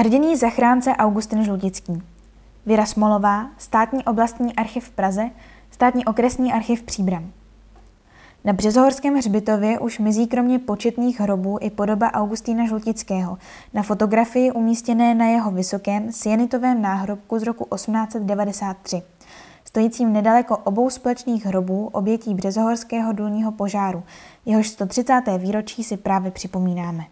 Hrdiný zachránce Augustin Žludický. Věra Smolová, státní oblastní archiv v Praze, státní okresní archiv Příbram. Na Březohorském hřbitově už mizí kromě početných hrobů i podoba Augustína Žlutického na fotografii umístěné na jeho vysokém sienitovém náhrobku z roku 1893, stojícím nedaleko obou společných hrobů obětí Březohorského důlního požáru, jehož 130. výročí si právě připomínáme.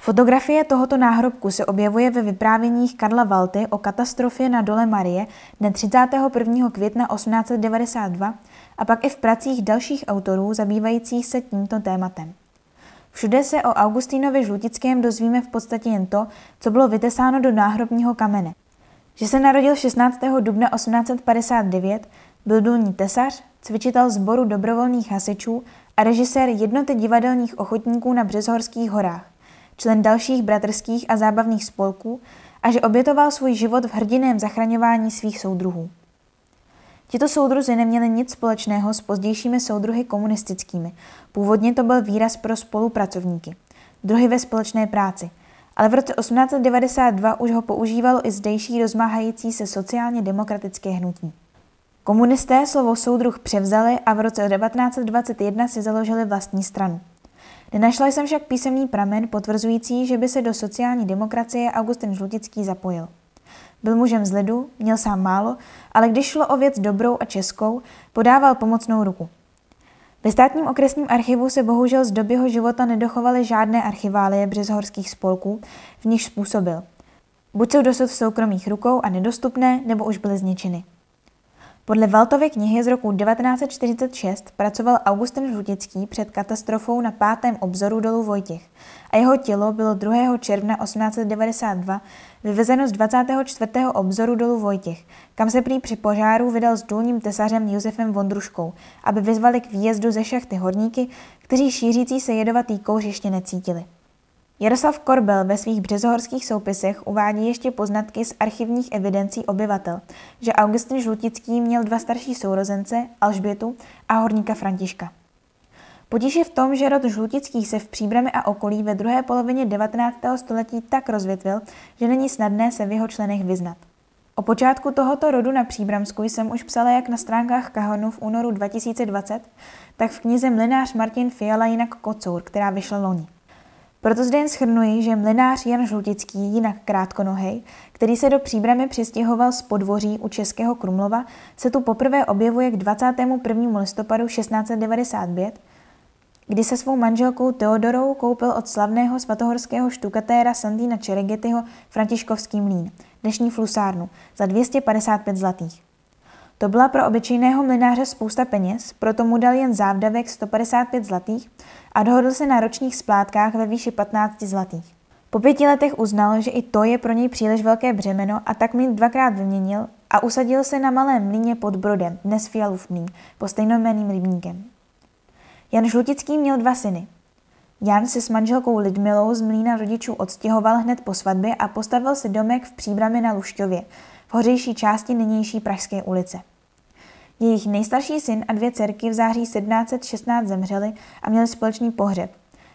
Fotografie tohoto náhrobku se objevuje ve vyprávěních Karla Valty o katastrofě na dole Marie dne 31. května 1892 a pak i v pracích dalších autorů zabývajících se tímto tématem. Všude se o Augustínovi Žlutickém dozvíme v podstatě jen to, co bylo vytesáno do náhrobního kamene. Že se narodil 16. dubna 1859, byl důlní tesař, cvičitel sboru dobrovolných hasičů a režisér jednoty divadelních ochotníků na Březhorských horách člen dalších bratrských a zábavných spolků a že obětoval svůj život v hrdiném zachraňování svých soudruhů. Tito soudruzi neměli nic společného s pozdějšími soudruhy komunistickými. Původně to byl výraz pro spolupracovníky, druhy ve společné práci, ale v roce 1892 už ho používalo i zdejší rozmáhající se sociálně demokratické hnutí. Komunisté slovo soudruh převzali a v roce 1921 si založili vlastní stranu. Nenašla jsem však písemný pramen potvrzující, že by se do sociální demokracie Augustin Žlutický zapojil. Byl mužem z lidu, měl sám málo, ale když šlo o věc dobrou a českou, podával pomocnou ruku. Ve státním okresním archivu se bohužel z doby jeho života nedochovaly žádné archiválie březhorských spolků, v nichž způsobil. Buď jsou dosud v soukromých rukou a nedostupné, nebo už byly zničeny. Podle Valtovy knihy z roku 1946 pracoval Augustin Žlutický před katastrofou na pátém obzoru dolu Vojtěch a jeho tělo bylo 2. června 1892 vyvezeno z 24. obzoru dolu Vojtěch, kam se prý při požáru vydal s důlním tesařem Josefem Vondruškou, aby vyzvali k výjezdu ze šachty horníky, kteří šířící se jedovatý kouř ještě necítili. Jaroslav Korbel ve svých březohorských soupisech uvádí ještě poznatky z archivních evidencí obyvatel, že Augustin Žlutický měl dva starší sourozence, Alžbětu a horníka Františka. Potíž je v tom, že rod Žlutických se v Příbrami a okolí ve druhé polovině 19. století tak rozvětvil, že není snadné se v jeho členech vyznat. O počátku tohoto rodu na Příbramsku jsem už psala jak na stránkách Kahonu v únoru 2020, tak v knize Mlinář Martin Fiala jinak Kocour, která vyšla loni. Proto zde jen schrnuji, že mlinář Jan Žlutický, jinak krátkonohej, který se do příbramy přistěhoval z podvoří u Českého Krumlova, se tu poprvé objevuje k 21. listopadu 1695, kdy se svou manželkou Teodorou koupil od slavného svatohorského štukatéra Sandína Čeregetyho Františkovský mlín, dnešní flusárnu, za 255 zlatých. To byla pro obyčejného mlináře spousta peněz, proto mu dal jen závdavek 155 zlatých a dohodl se na ročních splátkách ve výši 15 zlatých. Po pěti letech uznal, že i to je pro něj příliš velké břemeno a tak mlín dvakrát vyměnil a usadil se na malém mlíně pod Brodem, dnes Fialův mlín, po stejnojméným rybníkem. Jan Žlutický měl dva syny. Jan se s manželkou Lidmilou z mlína rodičů odstěhoval hned po svatbě a postavil si domek v Příbrami na Lušťově, v hořejší části nynější Pražské ulice. Jejich nejstarší syn a dvě dcerky v září 1716 zemřeli a měli společný pohřeb.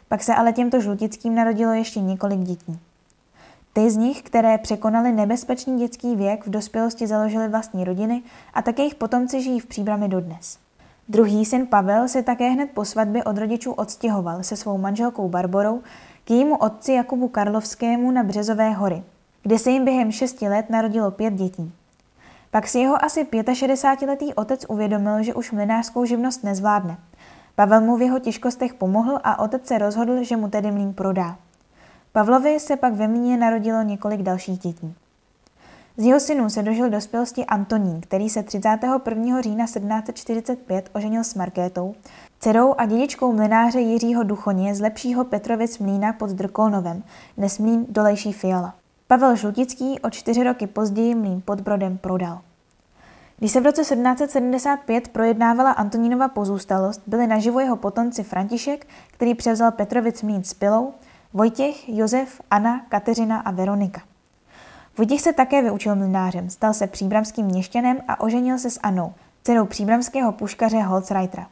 Pak se ale těmto žlutickým narodilo ještě několik dětí. Ty z nich, které překonali nebezpečný dětský věk, v dospělosti založili vlastní rodiny a také jejich potomci žijí v příbrami dodnes. Druhý syn Pavel se také hned po svatbě od rodičů odstěhoval se svou manželkou Barborou k jejímu otci Jakubu Karlovskému na Březové hory, kde se jim během šesti let narodilo pět dětí. Pak si jeho asi 65-letý otec uvědomil, že už mlinářskou živnost nezvládne. Pavel mu v jeho těžkostech pomohl a otec se rozhodl, že mu tedy mlín prodá. Pavlovi se pak ve mlíně narodilo několik dalších dětí. Z jeho synů se dožil dospělosti Antonín, který se 31. října 1745 oženil s Markétou, dcerou a dědičkou mlináře Jiřího Duchoně z lepšího Petrovic mlína pod Drkolnovem, dnes mlín Dolejší Fiala. Pavel Žlutický o čtyři roky později mlín pod Brodem prodal. Když se v roce 1775 projednávala Antonínova pozůstalost, byli naživu jeho potomci František, který převzal Petrovic mlín s Pilou, Vojtěch, Josef, Anna, Kateřina a Veronika. Vojtěch se také vyučil mlinářem, stal se příbramským měšťanem a oženil se s Anou, dcerou příbramského puškaře Holzreitera.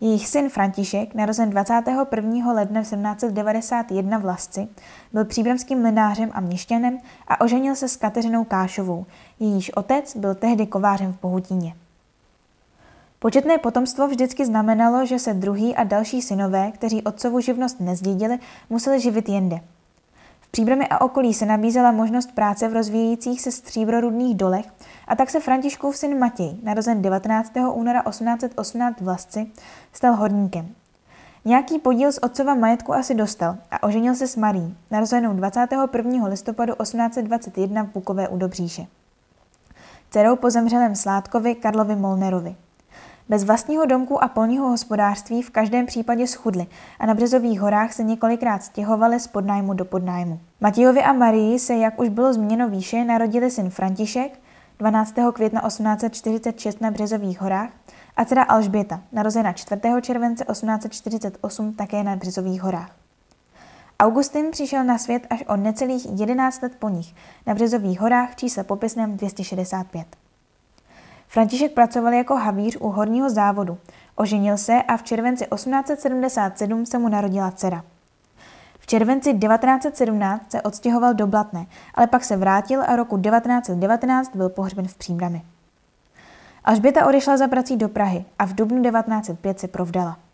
Jejich syn František, narozen 21. ledna 1791 v Lasci, byl příbramským mlinářem a měšťanem a oženil se s Kateřinou Kášovou. Jejíž otec byl tehdy kovářem v Pohutíně. Početné potomstvo vždycky znamenalo, že se druhý a další synové, kteří otcovu živnost nezdědili, museli živit jinde. V Příbrami a okolí se nabízela možnost práce v rozvíjejících se stříbrorudných dolech a tak se Františkův syn Matěj, narozen 19. února 1818 v Lasci, stal horníkem. Nějaký podíl z otcova majetku asi dostal a oženil se s Marí, narozenou 21. listopadu 1821 v Bukové u Dobříše. Dcerou po zemřelém Sládkovi Karlovi Molnerovi. Bez vlastního domku a polního hospodářství v každém případě schudli a na Březových horách se několikrát stěhovali z podnájmu do podnájmu. Matějovi a Marii se, jak už bylo zmíněno výše, narodili syn František 12. května 1846 na Březových horách a dcera Alžběta, narozena 4. července 1848 také na Březových horách. Augustin přišel na svět až o necelých 11 let po nich na Březových horách v čísle popisném 265. František pracoval jako havíř u horního závodu. Oženil se a v červenci 1877 se mu narodila dcera. V červenci 1917 se odstěhoval do Blatné, ale pak se vrátil a roku 1919 byl pohřben v Příbrami. Alžběta odešla za prací do Prahy a v dubnu 1905 se provdala.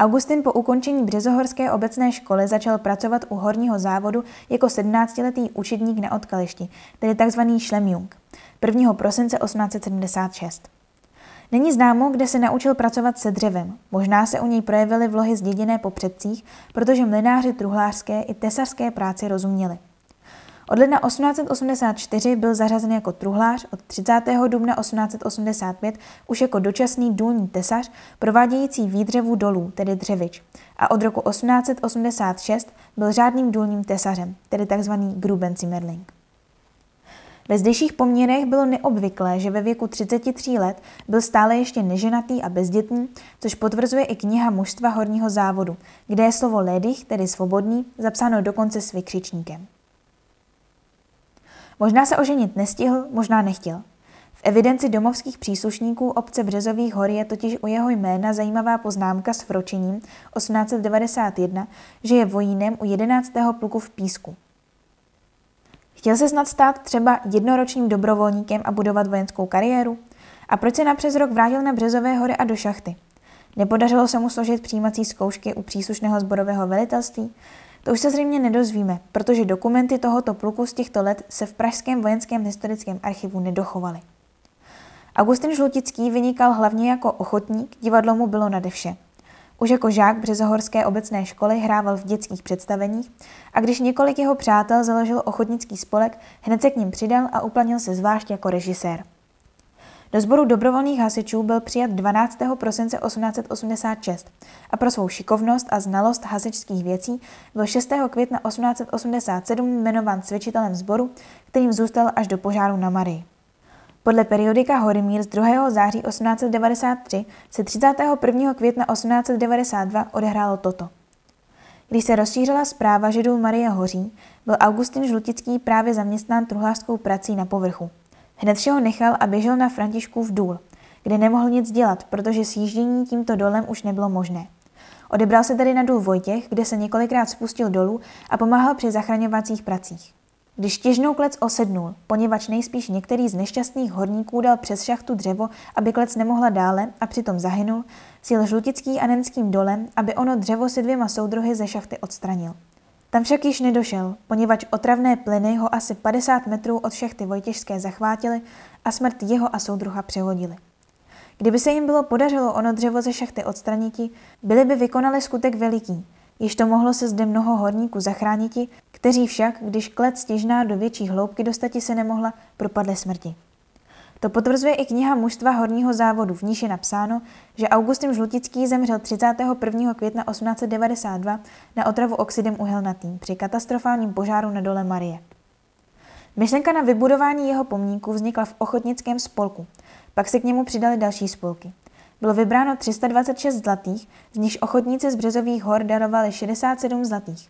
Augustin po ukončení Březohorské obecné školy začal pracovat u horního závodu jako 17-letý učedník na odkališti, tedy tzv. šlemjung, 1. prosince 1876. Není známo, kde se naučil pracovat se dřevem. Možná se u něj projevily vlohy zděděné po předcích, protože mlináři truhlářské i tesařské práci rozuměli. Od ledna 1884 byl zařazen jako truhlář, od 30. dubna 1885 už jako dočasný důlní tesař, provádějící výdřevu dolů, tedy dřevič, a od roku 1886 byl řádným důlním tesařem, tedy tzv. Grubenzimmerling. Ve zdejších poměrech bylo neobvyklé, že ve věku 33 let byl stále ještě neženatý a bezdětný, což potvrzuje i kniha mužstva horního závodu, kde je slovo ledich, tedy svobodný, zapsáno dokonce s vykřičníkem. Možná se oženit nestihl, možná nechtěl. V evidenci domovských příslušníků obce Březových hor je totiž u jeho jména zajímavá poznámka s vročením 1891, že je vojínem u 11. pluku v Písku. Chtěl se snad stát třeba jednoročním dobrovolníkem a budovat vojenskou kariéru? A proč se na přes rok vrátil na Březové hory a do šachty? Nepodařilo se mu složit přijímací zkoušky u příslušného zborového velitelství? To už se zřejmě nedozvíme, protože dokumenty tohoto pluku z těchto let se v Pražském vojenském historickém archivu nedochovaly. Augustin Žlutický vynikal hlavně jako ochotník, divadlo mu bylo nade vše. Už jako žák Březohorské obecné školy hrával v dětských představeních a když několik jeho přátel založil ochotnický spolek, hned se k ním přidal a uplanil se zvlášť jako režisér. Do sboru dobrovolných hasičů byl přijat 12. prosince 1886 a pro svou šikovnost a znalost hasičských věcí byl 6. května 1887 jmenován cvičitelem sboru, kterým zůstal až do požáru na Marii. Podle periodika Horimír z 2. září 1893 se 31. května 1892 odehrálo toto. Když se rozšířila zpráva židů Marie Hoří, byl Augustin Žlutický právě zaměstnán truhlářskou prací na povrchu. Hned všeho nechal a běžel na Františkův důl, kde nemohl nic dělat, protože sjíždění tímto dolem už nebylo možné. Odebral se tedy na důl Vojtěch, kde se několikrát spustil dolů a pomáhal při zachraňovacích pracích. Když těžnou klec osednul, poněvadž nejspíš některý z nešťastných horníků dal přes šachtu dřevo, aby klec nemohla dále a přitom zahynul, sjel žlutický a nenským dolem, aby ono dřevo si dvěma soudruhy ze šachty odstranil. Tam však již nedošel, poněvadž otravné plyny ho asi 50 metrů od šachty Vojtěžské zachvátily a smrt jeho a soudruha přehodili. Kdyby se jim bylo podařilo ono dřevo ze šachty odstraniti, byli by vykonali skutek veliký, Již to mohlo se zde mnoho horníků zachrániti, kteří však, když klec stěžná do větší hloubky dostati se nemohla, propadly smrti. To potvrzuje i kniha mužstva horního závodu, v níž je napsáno, že Augustin Žlutický zemřel 31. května 1892 na otravu oxidem uhelnatým při katastrofálním požáru na dole Marie. Myšlenka na vybudování jeho pomníku vznikla v ochotnickém spolku, pak se k němu přidali další spolky. Bylo vybráno 326 zlatých, z nichž ochotníci z Březových hor darovali 67 zlatých.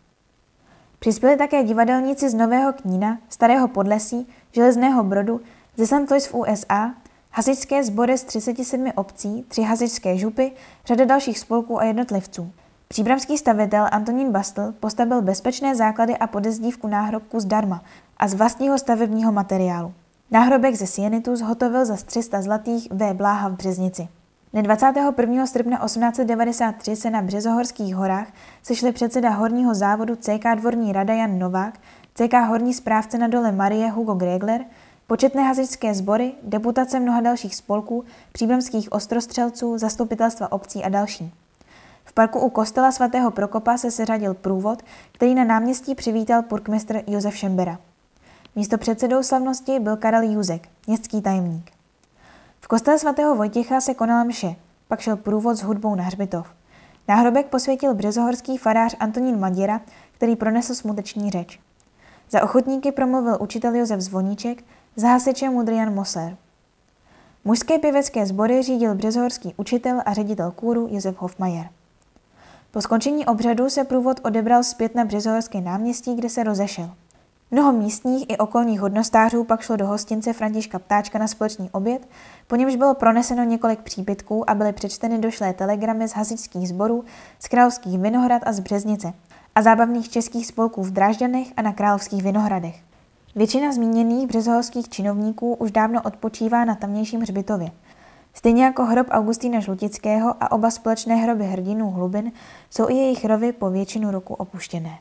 Přispěli také divadelníci z Nového Knína, Starého Podlesí, Železného Brodu, ze St. Louis v USA, hasičské sbory z 37 obcí, tři hasičské župy, řada dalších spolků a jednotlivců. Příbramský stavitel Antonín Bastl postavil bezpečné základy a podezdívku náhrobku zdarma a z vlastního stavebního materiálu. Náhrobek ze sienitu zhotovil za 300 zlatých V. Bláha v Březnici. Dne 21. srpna 1893 se na Březohorských horách sešli předseda horního závodu CK Dvorní rada Jan Novák, CK horní správce na dole Marie Hugo Gregler, početné hasičské sbory, deputace mnoha dalších spolků, příbramských ostrostřelců, zastupitelstva obcí a další. V parku u kostela svatého Prokopa se seřadil průvod, který na náměstí přivítal purkmistr Josef Šembera. Místo předsedou slavnosti byl Karel Juzek, městský tajemník. V kostele svatého Vojtěcha se konala mše, pak šel průvod s hudbou na hřbitov. Náhrobek posvětil březohorský farář Antonín Maděra, který pronesl smuteční řeč. Za ochotníky promluvil učitel Josef Zvoníček, za hasiče Mudrian Moser. Mužské pěvecké sbory řídil březohorský učitel a ředitel kůru Josef Hofmajer. Po skončení obřadu se průvod odebral zpět na Březohorské náměstí, kde se rozešel. Mnoho místních i okolních hodnostářů pak šlo do hostince Františka Ptáčka na společný oběd, po němž bylo proneseno několik přípitků a byly přečteny došlé telegramy z hasičských sborů, z Královských Vinohrad a z Březnice a zábavných českých spolků v Drážďanech a na Královských Vinohradech. Většina zmíněných březohorských činovníků už dávno odpočívá na tamnějším hřbitově. Stejně jako hrob Augustína Žlutického a oba společné hroby hrdinů Hlubin jsou i jejich rovy po většinu roku opuštěné.